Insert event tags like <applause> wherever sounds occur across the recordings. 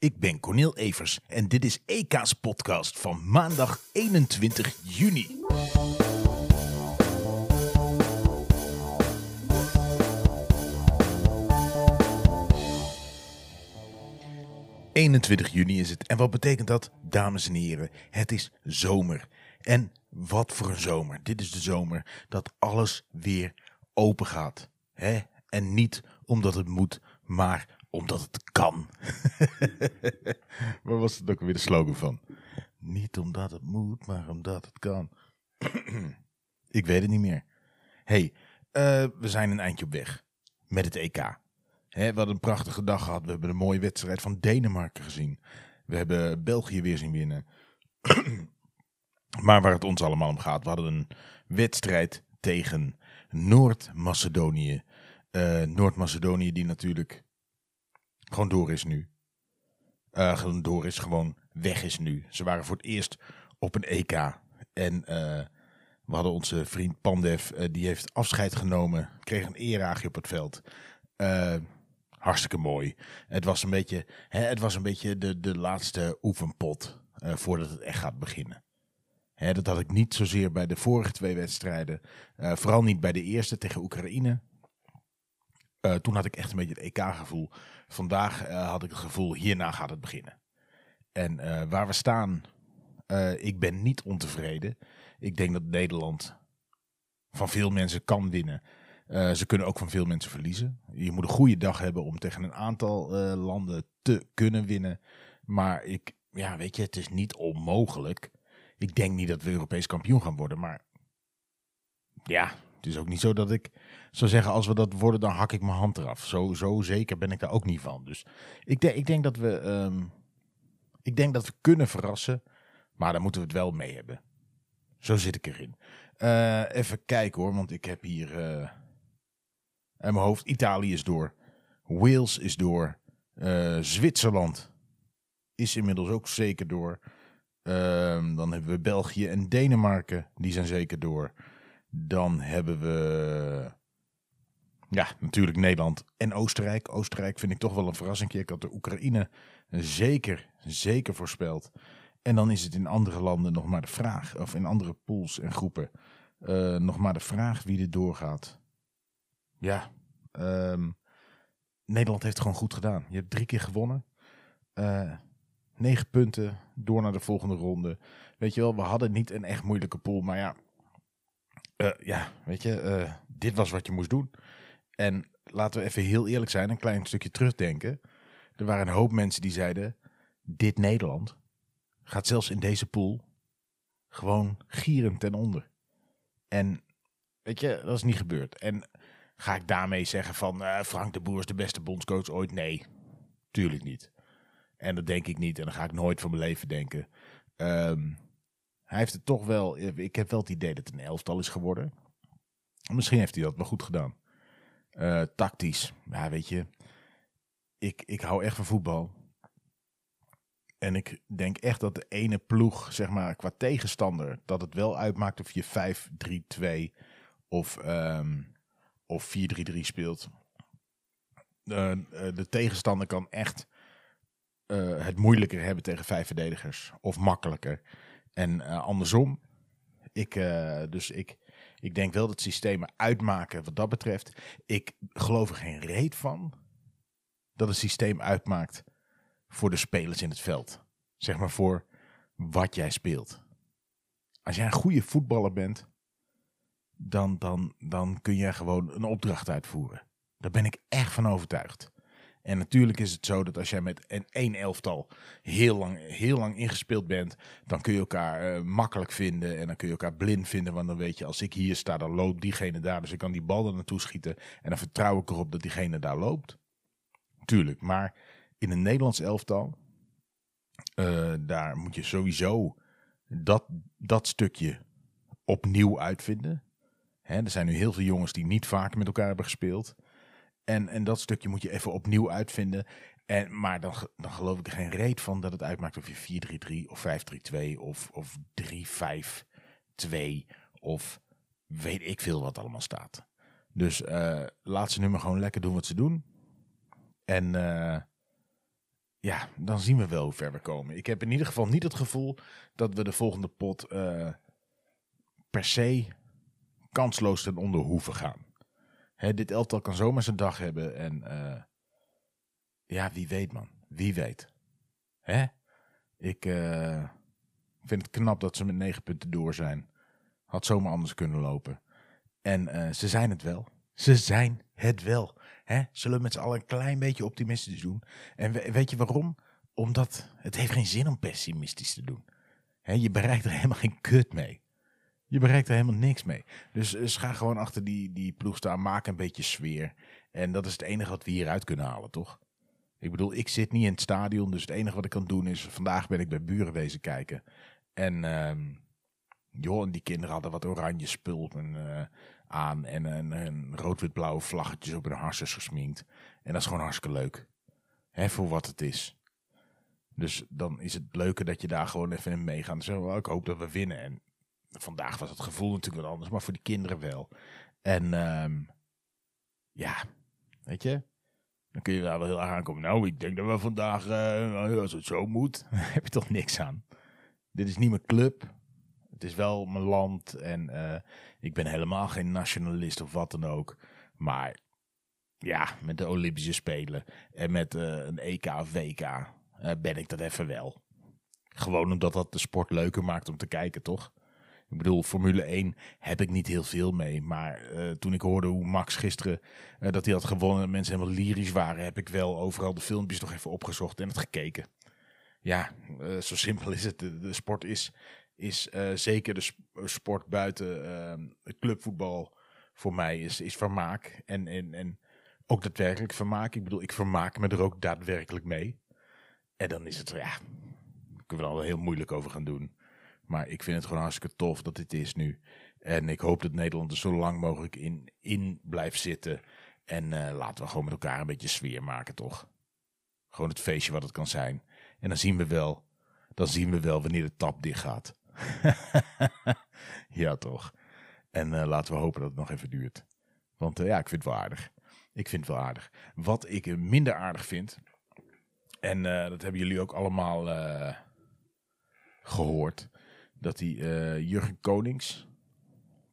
Ik ben Cornel Evers en dit is EK's podcast van maandag 21 juni. ...21 juni is het. En wat betekent dat, dames en heren? Het is zomer. En wat voor een zomer. Dit is de zomer dat alles weer open gaat. Hè? En niet omdat het moet, maar omdat het kan. <laughs> Waar was het ook weer de slogan van? Niet omdat het moet, maar omdat het kan. <clears throat> Ik weet het niet meer. hey, uh, we zijn een eindje op weg met het EK. Hè, we hadden een prachtige dag gehad. We hebben een mooie wedstrijd van Denemarken gezien. We hebben België weer zien winnen. <clears throat> maar waar het ons allemaal om gaat, we hadden een wedstrijd tegen Noord-Macedonië. Uh, Noord-Macedonië die natuurlijk gewoon door is nu. Uh, gewoon door is, gewoon weg is nu. Ze waren voor het eerst op een EK. En uh, we hadden onze vriend Pandev, uh, die heeft afscheid genomen. Kreeg een eeraagje op het veld. hartstikke mooi. Het was een beetje, hè, het was een beetje de, de laatste oefenpot voordat het echt gaat beginnen. Hè, dat had ik niet zozeer bij de vorige twee wedstrijden. vooral niet bij de eerste tegen Oekraïne. toen had ik echt een beetje het EK-gevoel. Vandaag uh, had ik het gevoel, hierna gaat het beginnen. En uh, waar we staan, uh, ik ben niet ontevreden. Ik denk dat Nederland van veel mensen kan winnen. ze kunnen ook van veel mensen verliezen. Je moet een goede dag hebben om tegen een aantal landen te kunnen winnen. Maar ik, ja, weet je, het is niet onmogelijk. Ik denk niet dat we Europees kampioen gaan worden, maar ja, het is ook niet zo dat ik zou zeggen, als we dat worden, dan hak ik mijn hand eraf. Zo, zo zeker ben ik daar ook niet van. Dus ik, denk, ik denk dat we. Um, ik denk dat we kunnen verrassen. Maar dan moeten we het wel mee hebben. Zo zit ik erin. Uh, even kijken hoor, want ik heb hier. Uh, in mijn hoofd. Italië is door. Wales is door. Uh, Zwitserland is inmiddels ook zeker door. Ehm, dan hebben we België en Denemarken. Die zijn zeker door. Dan hebben we ja, natuurlijk Nederland en Oostenrijk. Oostenrijk vind ik toch wel een verrassing. Ik had de Oekraïne zeker, zeker voorspeld. En dan is het in andere landen nog maar de vraag, of in andere pools en groepen, uh, nog maar de vraag wie er doorgaat. Ja, um, Nederland heeft gewoon goed gedaan. Je hebt drie keer gewonnen. Uh, negen punten, door naar de volgende ronde. Weet je wel, we hadden niet een echt moeilijke pool, maar ja, uh, ja, weet je, dit was wat je moest doen. En laten we even heel eerlijk zijn, een klein stukje terugdenken. Er waren een hoop mensen die zeiden: dit Nederland gaat zelfs in deze pool gewoon gierend ten onder. En weet je, dat is niet gebeurd. En ga ik daarmee zeggen van uh, Frank de Boer is de beste bondscoach ooit? Nee, tuurlijk niet. En dat denk ik niet en dan ga ik nooit van mijn leven denken. Um, hij heeft het toch wel, ik heb wel het idee dat het een elftal is geworden. Misschien heeft hij dat wel goed gedaan. Uh, tactisch. Ja, weet je. Ik, ik hou echt van voetbal. En ik denk echt dat de ene ploeg, zeg maar, qua tegenstander, dat het wel uitmaakt of je 5-3-2 of, um, of 4-3-3 speelt. Uh, de tegenstander kan echt uh, het moeilijker hebben tegen vijf verdedigers. Of makkelijker. En andersom. Ik, dus ik, ik denk wel dat systemen uitmaken wat dat betreft. Ik geloof er geen reet van dat een systeem uitmaakt voor de spelers in het veld. Zeg maar voor wat jij speelt. Als jij een goede voetballer bent, dan, dan, dan kun je gewoon een opdracht uitvoeren. Daar ben ik echt van overtuigd. En natuurlijk is het zo dat als jij met een één elftal heel lang, heel lang ingespeeld bent, dan kun je elkaar uh, makkelijk vinden en dan kun je elkaar blind vinden. Want dan weet je, als ik hier sta, dan loopt diegene daar. Dus ik kan die bal er naartoe schieten en dan vertrouw ik erop dat diegene daar loopt. Tuurlijk, maar in een Nederlands elftal, uh, daar moet je sowieso dat, dat stukje opnieuw uitvinden. Hè, er zijn nu heel veel jongens die niet vaak met elkaar hebben gespeeld. En, en dat stukje moet je even opnieuw uitvinden. En, maar dan, dan geloof ik er geen reet van dat het uitmaakt of je 4-3-3 of 5-3-2 of, of 3-5-2 of weet ik veel wat allemaal staat. Dus uh, laat ze nu maar gewoon lekker doen wat ze doen. En uh, ja, dan zien we wel hoe ver we komen. Ik heb in ieder geval niet het gevoel dat we de volgende pot eh, per se kansloos ten onder hoeven gaan. Dit elftal kan zomaar zijn dag hebben en eh, ja, wie weet man, wie weet. Hè? Ik eh, vind het knap dat ze met negen punten door zijn. Had zomaar anders kunnen lopen. En ze zijn het wel. Ze zijn het wel. Hè? Zullen we met z'n allen een klein beetje optimistisch doen? En weet je waarom? Omdat het heeft geen zin om pessimistisch te doen. Je bereikt er helemaal geen kut mee. Je bereikt er helemaal niks mee. Dus, dus ga gewoon achter die, die ploeg staan. Maak een beetje sfeer. En dat is het enige wat we hieruit kunnen halen, toch? Ik bedoel, ik zit niet in het stadion. Dus het enige wat ik kan doen is... Vandaag ben ik bij buren wezen kijken. En... Uh, joh, en die kinderen hadden wat oranje spul. En, uh, aan en een, een rood-wit-blauwe vlaggetjes op hun harses gesminkt. En dat is gewoon hartstikke leuk. Hè, voor wat het is. Dus dan is het leuke dat je daar gewoon even in meegaat. Zo, ik hoop dat we winnen. En vandaag was het gevoel natuurlijk wat anders, maar voor die kinderen wel. En um, ja, weet je, dan kun je daar wel heel erg aankomen. Nou, ik denk dat we vandaag, uh, als het zo moet, <laughs> heb je toch niks aan. Dit is niet mijn club. Het is wel mijn land en uh, ik ben helemaal geen nationalist of wat dan ook. Maar ja, met de Olympische Spelen en met uh, een EK of WK ben ik dat even wel. Gewoon omdat dat de sport leuker maakt om te kijken, toch? Ik bedoel, Formule 1 heb ik niet heel veel mee. Maar uh, toen ik hoorde hoe Max gisteren uh, dat hij had gewonnen en mensen helemaal lyrisch waren, heb ik wel overal de filmpjes nog even opgezocht en het gekeken. Ja, uh, zo simpel is het. De, sport is is zeker de sport buiten uh, clubvoetbal voor mij is, is vermaak. En, en, en ook daadwerkelijk vermaak. Ik bedoel, ik vermaak me er ook daadwerkelijk mee. En dan is het, ja, kunnen we er al heel moeilijk over gaan doen. Maar ik vind het gewoon hartstikke tof dat dit is nu. En ik hoop dat Nederland er zo lang mogelijk in, in blijft zitten. En uh, laten we gewoon met elkaar een beetje sfeer maken, toch? Gewoon het feestje wat het kan zijn. En dan zien we wel, dan zien we wel wanneer de tap dicht gaat. <laughs> ja, toch. En uh, laten we hopen dat het nog even duurt. Want uh, ja, ik vind het wel aardig. Ik vind het wel aardig. Wat ik minder aardig vind, en dat hebben jullie ook allemaal gehoord, dat die Jurgen Konings,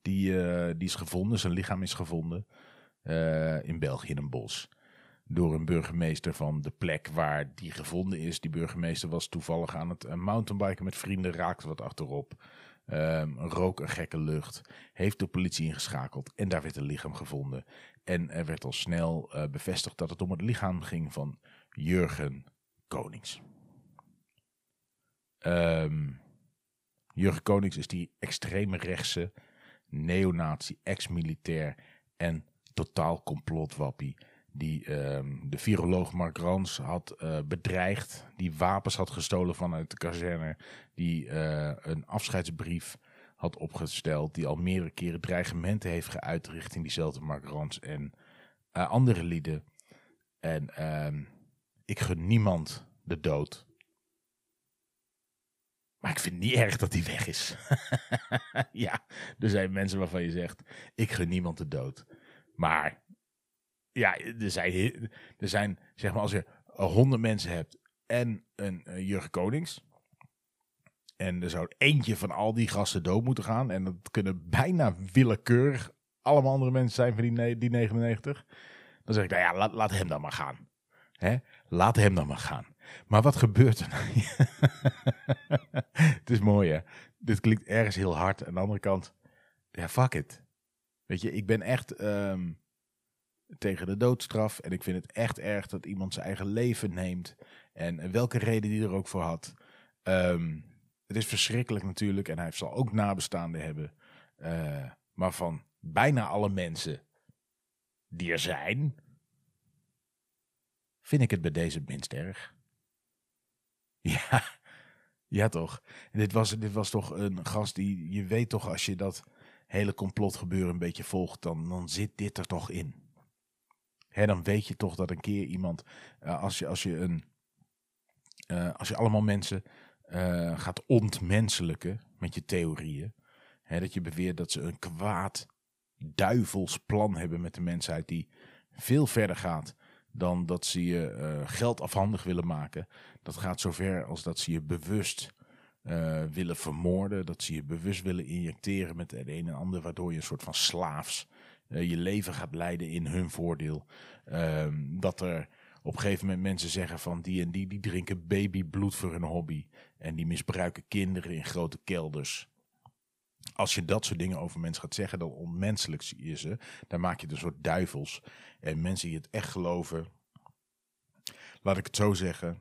die, die is gevonden, zijn lichaam is gevonden in België in een bos door een burgemeester van de plek waar die gevonden is. Die burgemeester was toevallig aan het mountainbiken met vrienden, raakte wat achterop. Um, rook een gekke lucht, heeft de politie ingeschakeld en daar werd een lichaam gevonden. En er werd al snel bevestigd dat het om het lichaam ging van Jurgen Konings. Um, Jurgen Konings is die extreme rechtse neonazi, ex-militair en totaal complotwappie die um, de viroloog Mark Rans had uh, bedreigd, die wapens had gestolen vanuit de kazerne, die uh, een afscheidsbrief had opgesteld, die al meerdere keren dreigementen heeft geuit richting diezelfde Mark Rans en uh, andere lieden. En um, ik gun niemand de dood. Maar ik vind niet erg dat hij weg is. <laughs> ja, er zijn mensen waarvan je zegt, ik gun niemand de dood. Maar ja, er zijn, er zijn, zeg maar, als je honderd mensen hebt en een uh, Jurgen Konings. En er zou eentje van al die gasten dood moeten gaan. En dat kunnen bijna willekeurig allemaal andere mensen zijn van die, die 99. Dan zeg ik, nou ja, laat, laat hem dan maar gaan. Hè? Laat hem dan maar gaan. Maar wat gebeurt er nou? <laughs> het is mooi hè. Dit klinkt ergens heel hard. Aan de andere kant, ja fuck it. Weet je, ik ben echt... Um, tegen de doodstraf. En ik vind het echt erg dat iemand zijn eigen leven neemt. En welke reden die er ook voor had. Um, het is verschrikkelijk natuurlijk. En hij zal ook nabestaanden hebben. Uh, maar van bijna alle mensen die er zijn. Vind ik het bij deze minst erg. <laughs> Ja, ja toch. Dit was, dit was toch een gast die, je weet toch als je dat hele complotgebeuren een beetje volgt, dan, dan zit dit er toch in. Hè, dan weet je toch dat een keer iemand, uh, als, je, als, je een, uh, als je allemaal mensen uh, gaat ontmenselijken met je theorieën, hè, dat je beweert dat ze een kwaad duivels plan hebben met de mensheid die veel verder gaat dan dat ze je eh, geld afhandig willen maken. Dat gaat zover als dat ze je bewust eh, willen vermoorden. Dat ze je bewust willen injecteren met het een en ander, waardoor je een soort van slaafs eh, je leven gaat leiden in hun voordeel. Ehm, dat er op een gegeven moment mensen zeggen van die en die, die drinken babybloed voor hun hobby. En die misbruiken kinderen in grote kelders. Als je dat soort dingen over mensen gaat zeggen, dan onmenselijk je ze. Dan maak je een soort duivels. En mensen die het echt geloven, laat ik het zo zeggen.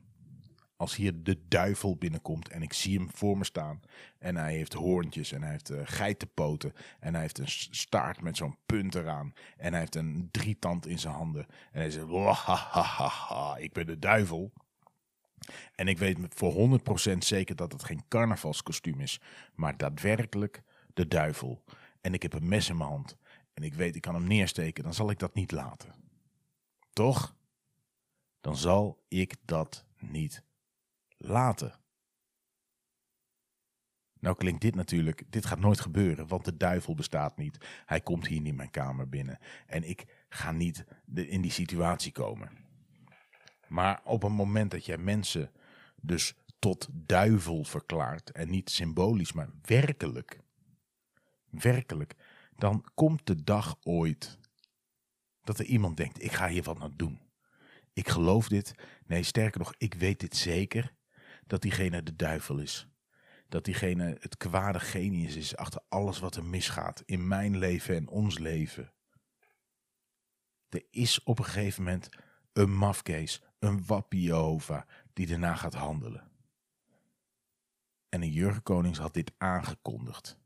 Als hier de duivel binnenkomt en ik zie hem voor me staan. En hij heeft hoorntjes en hij heeft uh, geitenpoten. En hij heeft een staart met zo'n punt eraan. En hij heeft een drietand in zijn handen. En hij zegt, ha, ik ben de duivel. En ik weet voor 100% zeker dat het geen carnavalskostuum is. Maar daadwerkelijk de duivel. En ik heb een mes in mijn hand. En ik weet, ik kan hem neersteken. Dan zal ik dat niet laten. Toch? Dan zal ik dat niet laten. Nou klinkt dit natuurlijk, dit gaat nooit gebeuren, want de duivel bestaat niet. Hij komt hier niet mijn kamer binnen. En ik ga niet in die situatie komen. Maar op een moment dat jij mensen dus tot duivel verklaart, en niet symbolisch, maar werkelijk, werkelijk, dan komt de dag ooit dat er iemand denkt, ik ga hier wat aan doen. Ik geloof dit. Nee, sterker nog, ik weet dit zeker, dat diegene de duivel is. Dat diegene het kwade genius is achter alles wat er misgaat in mijn leven en ons leven. Er is op een gegeven moment een mafkees, een wappie Jehovah, die daarna gaat handelen. En een Jurgen Konings had dit aangekondigd.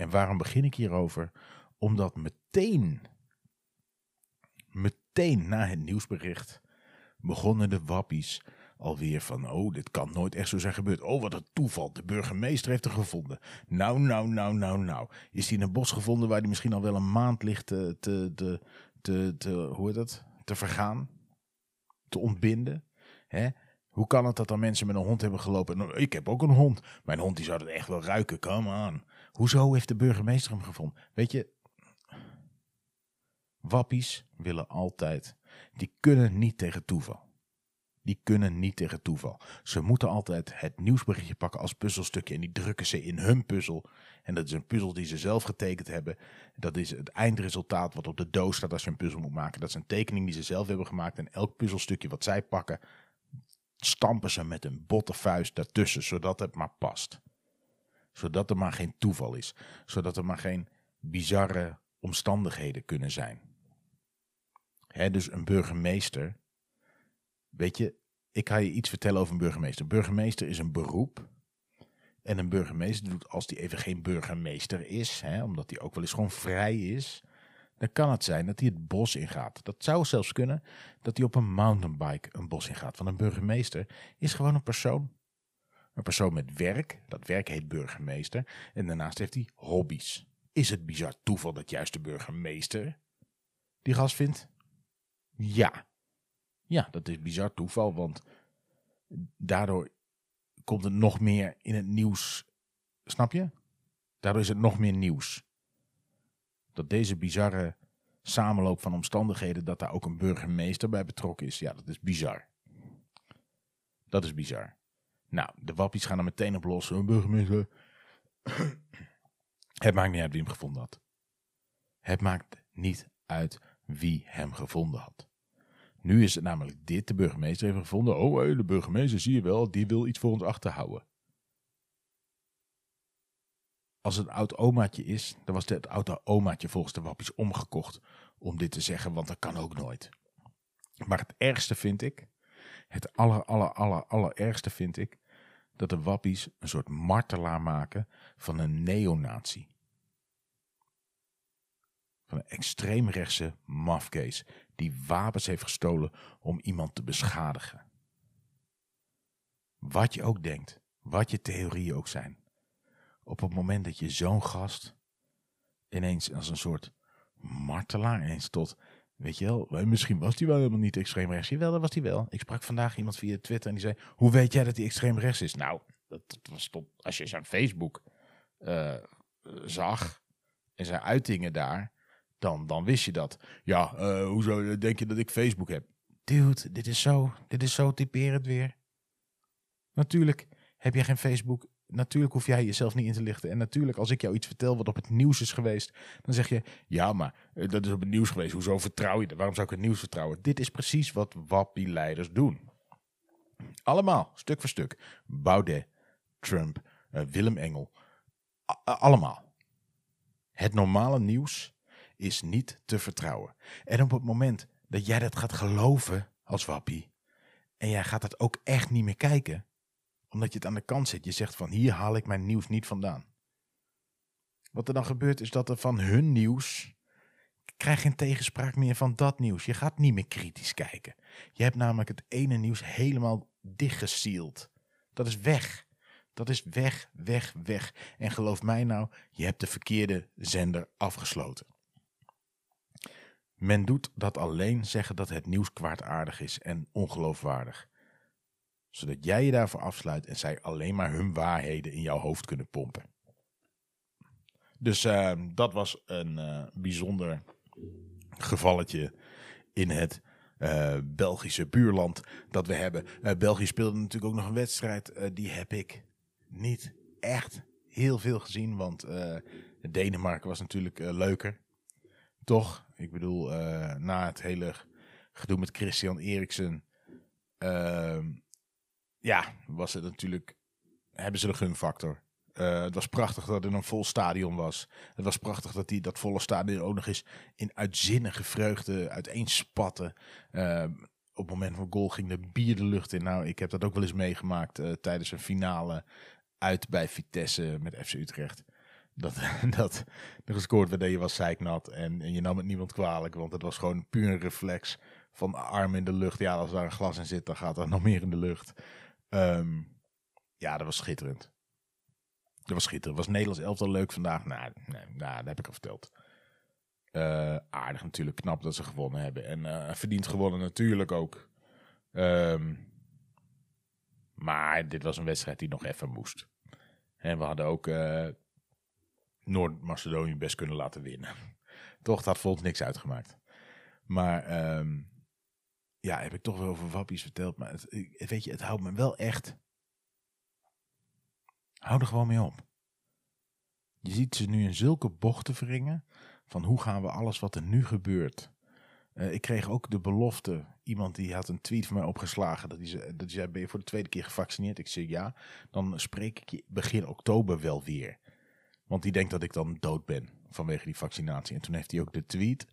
En waarom begin ik hierover? Omdat meteen, meteen na het nieuwsbericht begonnen de wappies alweer van, oh, dit kan nooit echt zo zijn gebeurd. Oh, wat een toeval, de burgemeester heeft er gevonden. Nou, nou, nou, nou, nou. Is hij in een bos gevonden waar hij misschien al wel een maand ligt te, te, te, hoe heet dat, te vergaan? Te ontbinden? Hè? Hoe kan het dat dan mensen met een hond hebben gelopen? Nou, ik heb ook een hond. Mijn hond die zou het echt wel ruiken. Come on. Hoezo heeft de burgemeester hem gevonden? Weet je, wappies willen altijd. Die kunnen niet tegen toeval. Die kunnen niet tegen toeval. Ze moeten altijd het nieuwsberichtje pakken als puzzelstukje en die drukken ze in hun puzzel. En dat is een puzzel die ze zelf getekend hebben. Dat is het eindresultaat wat op de doos staat als je een puzzel moet maken. Dat is een tekening die ze zelf hebben gemaakt. En elk puzzelstukje wat zij pakken, stampen ze met een botte vuist daartussen, zodat het maar past. Zodat er maar geen toeval is. Zodat er maar geen bizarre omstandigheden kunnen zijn. dus een burgemeester. Weet je, ik ga je iets vertellen over een burgemeester. burgemeester is een beroep. En een burgemeester doet, als die even geen burgemeester is, omdat hij ook wel eens gewoon vrij is, dan kan het zijn dat hij het bos ingaat. Dat zou zelfs kunnen dat hij op een mountainbike een bos ingaat. Want een burgemeester is gewoon een persoon. Een persoon met werk, dat werk heet burgemeester. En daarnaast heeft hij hobby's. Is het bizar toeval dat juist de burgemeester die gast vindt? Ja. Ja, dat is bizar toeval, want daardoor komt het nog meer in het nieuws. Snap je? Daardoor is het nog meer nieuws dat deze bizarre samenloop van omstandigheden, dat daar ook een burgemeester bij betrokken is, ja, dat is bizar. Dat is bizar. Nou, de wappies gaan er meteen op los. Een burgemeester. <coughs> Het maakt niet uit wie hem gevonden had. Het maakt niet uit wie hem gevonden had. Nu is het namelijk dit, de burgemeester heeft gevonden. Oh, de burgemeester, zie je wel, die wil iets voor ons achterhouden als het oud omaatje is, dan was het oude omaatje volgens de wappies omgekocht om dit te zeggen, want dat kan ook nooit. Maar het ergste vind ik, het aller, aller, aller, allerergste vind ik, dat de wappies een soort martelaar maken van een neonazi. Van een extreemrechtse mafkees die wapens heeft gestolen om iemand te beschadigen. Wat je ook denkt, wat je theorieën ook zijn op het moment dat je zo'n gast ineens als een soort martelaar ineens tot, weet je wel, misschien was hij wel helemaal niet extreem rechts. Jawel, dat was hij wel. Ik sprak vandaag iemand via Twitter en die zei, hoe weet jij dat hij extreem rechts is? Nou, dat, was tot, als je zijn Facebook uh, zag en zijn uitingen daar, dan, dan wist je dat. Ja, uh, hoezo denk je dat ik Facebook heb? Dude, dit is zo, dit is zo typerend weer. Natuurlijk heb je geen Facebook. Natuurlijk hoef jij jezelf niet in te lichten. En natuurlijk, als ik jou iets vertel wat op het nieuws is geweest, dan zeg je: Ja, maar eh, dat is op het nieuws geweest. Hoezo vertrouw je dat? Waarom zou ik het nieuws vertrouwen? Dit is precies wat wappie-leiders doen. Allemaal, stuk voor stuk. Baudet, Trump, uh, Willem Engel. allemaal. Het normale nieuws is niet te vertrouwen. En op het moment dat jij dat gaat geloven als wappie, en jij gaat dat ook echt niet meer kijken, omdat je het aan de kant zet, je zegt van hier haal ik mijn nieuws niet vandaan. Wat er dan gebeurt is dat er van hun nieuws krijg geen tegenspraak meer van dat nieuws. Je gaat niet meer kritisch kijken. Je hebt namelijk het ene nieuws helemaal dichtgesield. Dat is weg. Dat is weg, weg, weg. En geloof mij nou, je hebt de verkeerde zender afgesloten. Men doet dat alleen zeggen dat het nieuws kwaadaardig is en ongeloofwaardig. Zodat jij je daarvoor afsluit en zij alleen maar hun waarheden in jouw hoofd kunnen pompen. Dus uh, dat was een uh, bijzonder gevalletje in het uh, Belgische buurland dat we hebben. België speelde natuurlijk ook nog een wedstrijd. die heb ik niet echt heel veel gezien, want Denemarken was natuurlijk leuker. Toch? Ik bedoel, na het hele gedoe met Christian Eriksen ehm, ja, was het natuurlijk, hebben ze de gunfactor. Uh, het was prachtig dat er een vol stadion was. Het was prachtig dat die, dat volle stadion ook nog eens in uitzinnige vreugde uiteenspatte. Uh, op het moment van goal ging de bier de lucht in. Nou, ik heb dat ook wel eens meegemaakt uh, tijdens een finale uit bij Vitesse met FC Utrecht. Dat, <laughs> dat er gescoord werd en je was zeiknat en, en je nam het niemand kwalijk. Want het was gewoon puur een reflex van arm in de lucht. Ja, als daar een glas in zit, dan gaat er nog meer in de lucht. Um, ja, dat was schitterend. Dat was schitterend. Was Nederlands elftal leuk vandaag? Nou, nee, nou dat heb ik al verteld. Uh, aardig natuurlijk, knap dat ze gewonnen hebben. En uh, verdiend gewonnen natuurlijk ook. Um, maar dit was een wedstrijd die nog even moest. En we hadden ook uh, Noord-Macedonië best kunnen laten winnen. <laughs> Toch, dat ons niks uitgemaakt. Maar um, ja, heb ik toch wel over wappies verteld. Maar het, weet je, het houdt me wel echt. Hou er gewoon mee op. Je ziet ze nu in zulke bochten wringen. Van hoe gaan we alles wat er nu gebeurt. Uh, ik kreeg ook de belofte. Iemand die had een tweet van mij opgeslagen. Dat hij, dat zei: Ben je voor de tweede keer gevaccineerd? Ik zei ja. Dan spreek ik je begin oktober wel weer. Want die denkt dat ik dan dood ben vanwege die vaccinatie. En toen heeft hij ook de tweet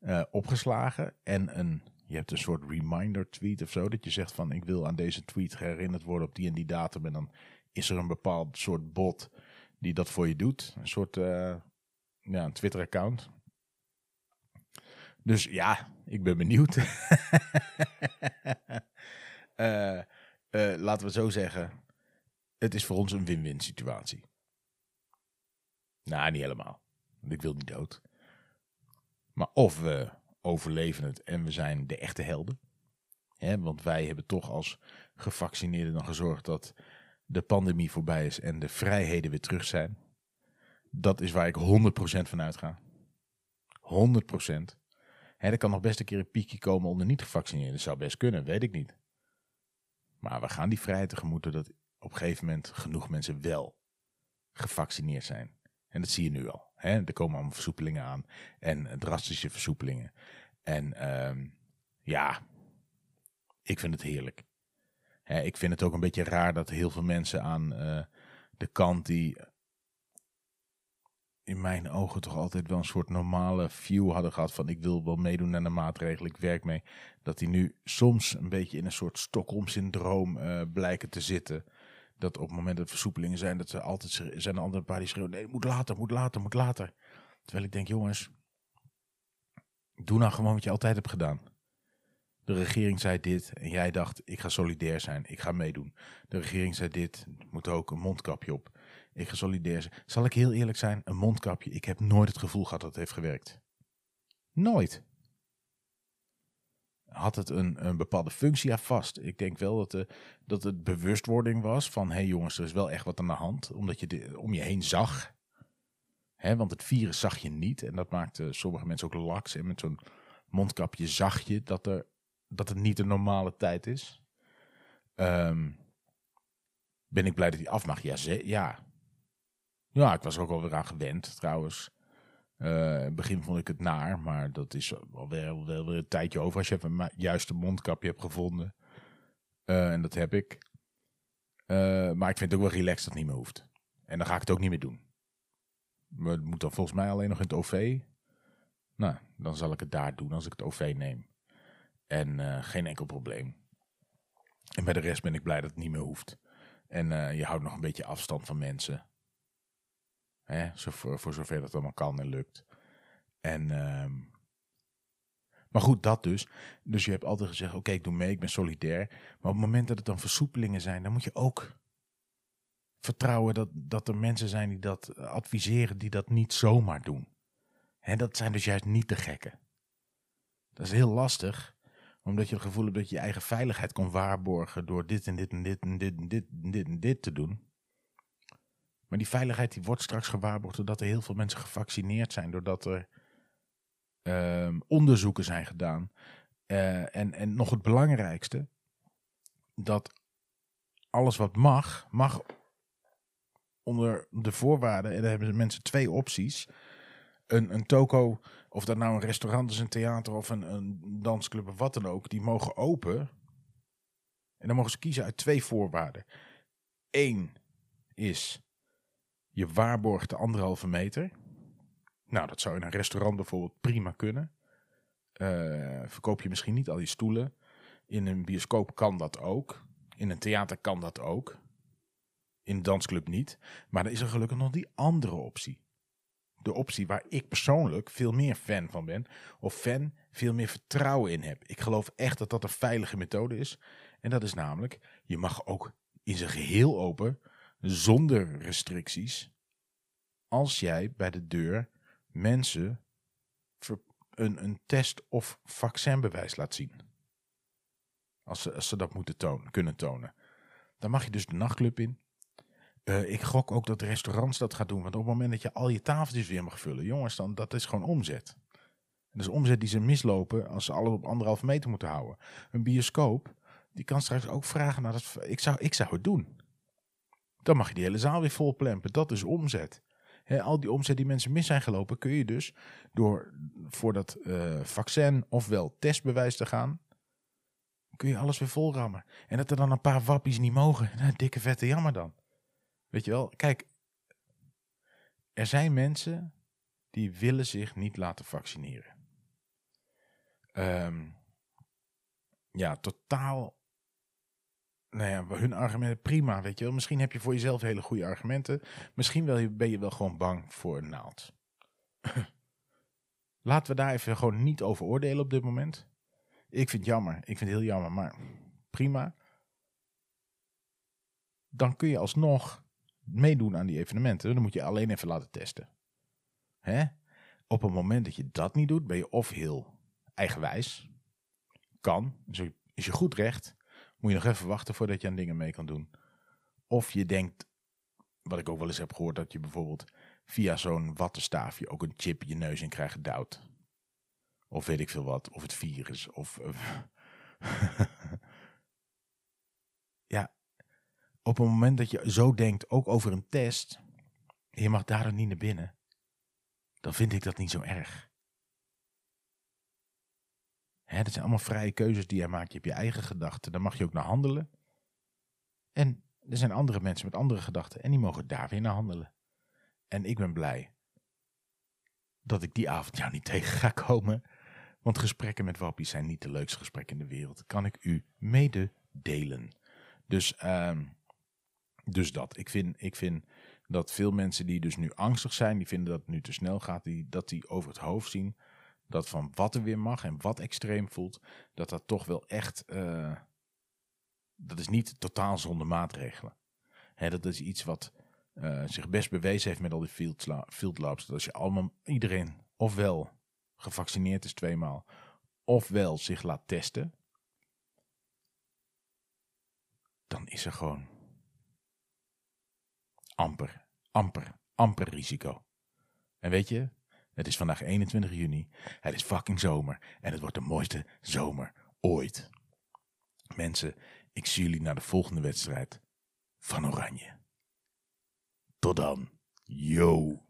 uh, opgeslagen. En een je hebt een soort reminder tweet of zo. Dat je zegt van ik wil aan deze tweet herinnerd worden op die en die datum. En dan is er een bepaald soort bot die dat voor je doet. Een soort uh, ja, een Twitter account. Dus ja, ik ben benieuwd. uh, <laughs> uh, laten we zo zeggen. Het is voor ons een win-win situatie. Nou, niet helemaal. Want ik wil niet dood. Maar of we overleven het en we zijn de echte helden. Hè, want wij hebben toch als gevaccineerden dan gezorgd dat de pandemie voorbij is en de vrijheden weer terug zijn. Dat is waar ik 100% van uitga. 100%. Hè, er kan nog best een keer een piekje komen onder niet-gevaccineerden. Dat zou best kunnen, weet ik niet. Maar we gaan die vrijheid tegemoet dat op een gegeven moment genoeg mensen wel gevaccineerd zijn. En dat zie je nu al. Er komen allemaal versoepelingen aan. En drastische versoepelingen. En um, ja, ik vind het heerlijk. Hè, ik vind het ook een beetje raar dat heel veel mensen aan uh, de kant die in mijn ogen toch altijd wel een soort normale view hadden gehad van ik wil wel meedoen aan de maatregelen, ik werk mee. Dat die nu soms een beetje in een soort Stockholm-syndroom uh, blijken te zitten dat op het moment dat versoepelingen zijn, dat ze altijd zijn er andere paar die schreeuwen, nee, moet later, moet later, moet later. Terwijl ik denk, jongens, doe nou gewoon wat je altijd hebt gedaan. De regering zei dit en jij dacht, ik ga solidair zijn, ik ga meedoen. De regering zei dit, moet ook een mondkapje op. Ik ga solidair zijn. Zal ik heel eerlijk zijn, een mondkapje, ik heb nooit het gevoel gehad dat het heeft gewerkt. Nooit had het een, een bepaalde functie aan vast. Ik denk wel dat, de, dat het bewustwording was van... hé hey jongens, er is wel echt wat aan de hand. Omdat je de, om je heen zag. Hè, want het virus zag je niet. En dat maakte sommige mensen ook laks. En met zo'n mondkapje zag je dat, er, dat het niet een normale tijd is. Ehm, ben ik blij dat hij af mag? Ja, ja. Ja, ik was er ook alweer aan gewend trouwens. Uh, in het begin vond ik het naar, maar dat is alweer, wel weer een tijdje over als je even een juiste mondkapje hebt gevonden. Uh, en dat heb ik. Uh, maar ik vind het ook wel relaxed dat het niet meer hoeft. En dan ga ik het ook niet meer doen. Maar het moet dan volgens mij alleen nog in het OV. Nou, dan zal ik het daar doen als ik het OV neem. En geen enkel probleem. En bij de rest ben ik blij dat het niet meer hoeft. En je houdt nog een beetje afstand van mensen. Hè, voor, zover dat allemaal kan en lukt. En, uh, maar goed, dat dus. Dus je hebt altijd gezegd, oké, ik doe mee, ik ben solidair. Maar op het moment dat het dan versoepelingen zijn, dan moet je ook vertrouwen dat, dat er mensen zijn die dat adviseren, die dat niet zomaar doen. En dat zijn dus juist niet de gekken. Dat is heel lastig, omdat je het gevoel hebt dat je je eigen veiligheid kan waarborgen door dit en dit en dit en dit en dit en dit en dit te doen. Maar die veiligheid die wordt straks gewaarborgd doordat er heel veel mensen gevaccineerd zijn. Doordat er uh, onderzoeken zijn gedaan. Uh, en, en nog het belangrijkste. Dat alles wat mag, mag onder de voorwaarden. En daar hebben mensen twee opties. Een, een toko, of dat nou een restaurant is, een theater of een, een dansclub of wat dan ook. Die mogen open. En dan mogen ze kiezen uit twee voorwaarden. Eén is je waarborgt de anderhalve meter. Nou, dat zou in een restaurant bijvoorbeeld prima kunnen. Uh, verkoop je misschien niet al je stoelen. In een bioscoop kan dat ook. In een theater kan dat ook. In een dansclub niet. Maar dan is er gelukkig nog die andere optie. De optie waar ik persoonlijk veel meer fan van ben. Of fan veel meer vertrouwen in heb. Ik geloof echt dat dat een veilige methode is. En dat is namelijk, je mag ook in zijn geheel open zonder restricties als jij bij de deur mensen een, een test- of vaccinbewijs laat zien. Als ze, als ze dat moeten tonen, kunnen tonen. Dan mag je dus de nachtclub in. Uh, ik gok ook dat restaurants dat gaan doen. Want op het moment dat je al je tafeltjes weer mag vullen, jongens, dan dat is gewoon omzet. En dat is omzet die ze mislopen als ze alles op anderhalve meter moeten houden. Een bioscoop, die kan straks ook vragen naar dat. Ik zou, ik zou het doen. Dan mag je die hele zaal weer vol plempen. Dat is omzet. al die omzet die mensen mis zijn gelopen, kun je dus door voor dat uh, vaccin ofwel testbewijs te gaan, kun je alles weer vol rammen. En dat er dan een paar wappies niet mogen. <laughs> Nou, dikke vette jammer dan. Weet je wel, kijk, er zijn mensen die willen zich niet laten vaccineren. Um, ja, totaal nou ja, hun argumenten prima, weet je wel. Misschien heb je voor jezelf hele goede argumenten. Misschien ben je wel gewoon bang voor een naald. <laughs> Laten we daar even gewoon niet over oordelen op dit moment. Ik vind het jammer. Ik vind het heel jammer, maar prima. Dan kun je alsnog meedoen aan die evenementen. Dan moet je alleen even laten testen. Hè? Op het moment dat je dat niet doet, ben je of heel eigenwijs. Kan, is je goed recht moet je nog even wachten voordat je aan dingen mee kan doen. Of je denkt, wat ik ook wel eens heb gehoord, dat je bijvoorbeeld via zo'n wattenstaafje ook een chip je neus in krijgt gedouwd. Of weet ik veel wat, of het virus, of... <laughs> ja, op het moment dat je zo denkt, ook over een test, je mag daar dan niet naar binnen, dan vind ik dat niet zo erg. Hè, dat zijn allemaal vrije keuzes die je maakt. Je hebt je eigen gedachten. Daar mag je ook naar handelen. En er zijn andere mensen met andere gedachten. En die mogen daar weer naar handelen. En ik ben blij dat ik die avond jou niet <laughs> tegen ga komen. Want gesprekken met wappies zijn niet de leukste gesprekken in de wereld. Kan ik u mededelen. Dus, uh, dus dat. Ik vind, ik vind dat veel mensen die dus nu angstig zijn, die vinden dat het nu te snel gaat, die, dat die over het hoofd zien dat van wat er weer mag en wat extreem voelt, dat dat toch wel echt, uh, dat is niet totaal zonder maatregelen. Hè, dat is iets wat uh, zich best bewezen heeft met al die field. Dat als je allemaal, iedereen ofwel gevaccineerd is tweemaal, ofwel zich laat testen, dan is er gewoon amper, amper, amper risico. En weet je, het is vandaag 21 juni. Het is fucking zomer. En het wordt de mooiste zomer ooit. Mensen, ik zie jullie naar de volgende wedstrijd van Oranje. Tot dan. Yo.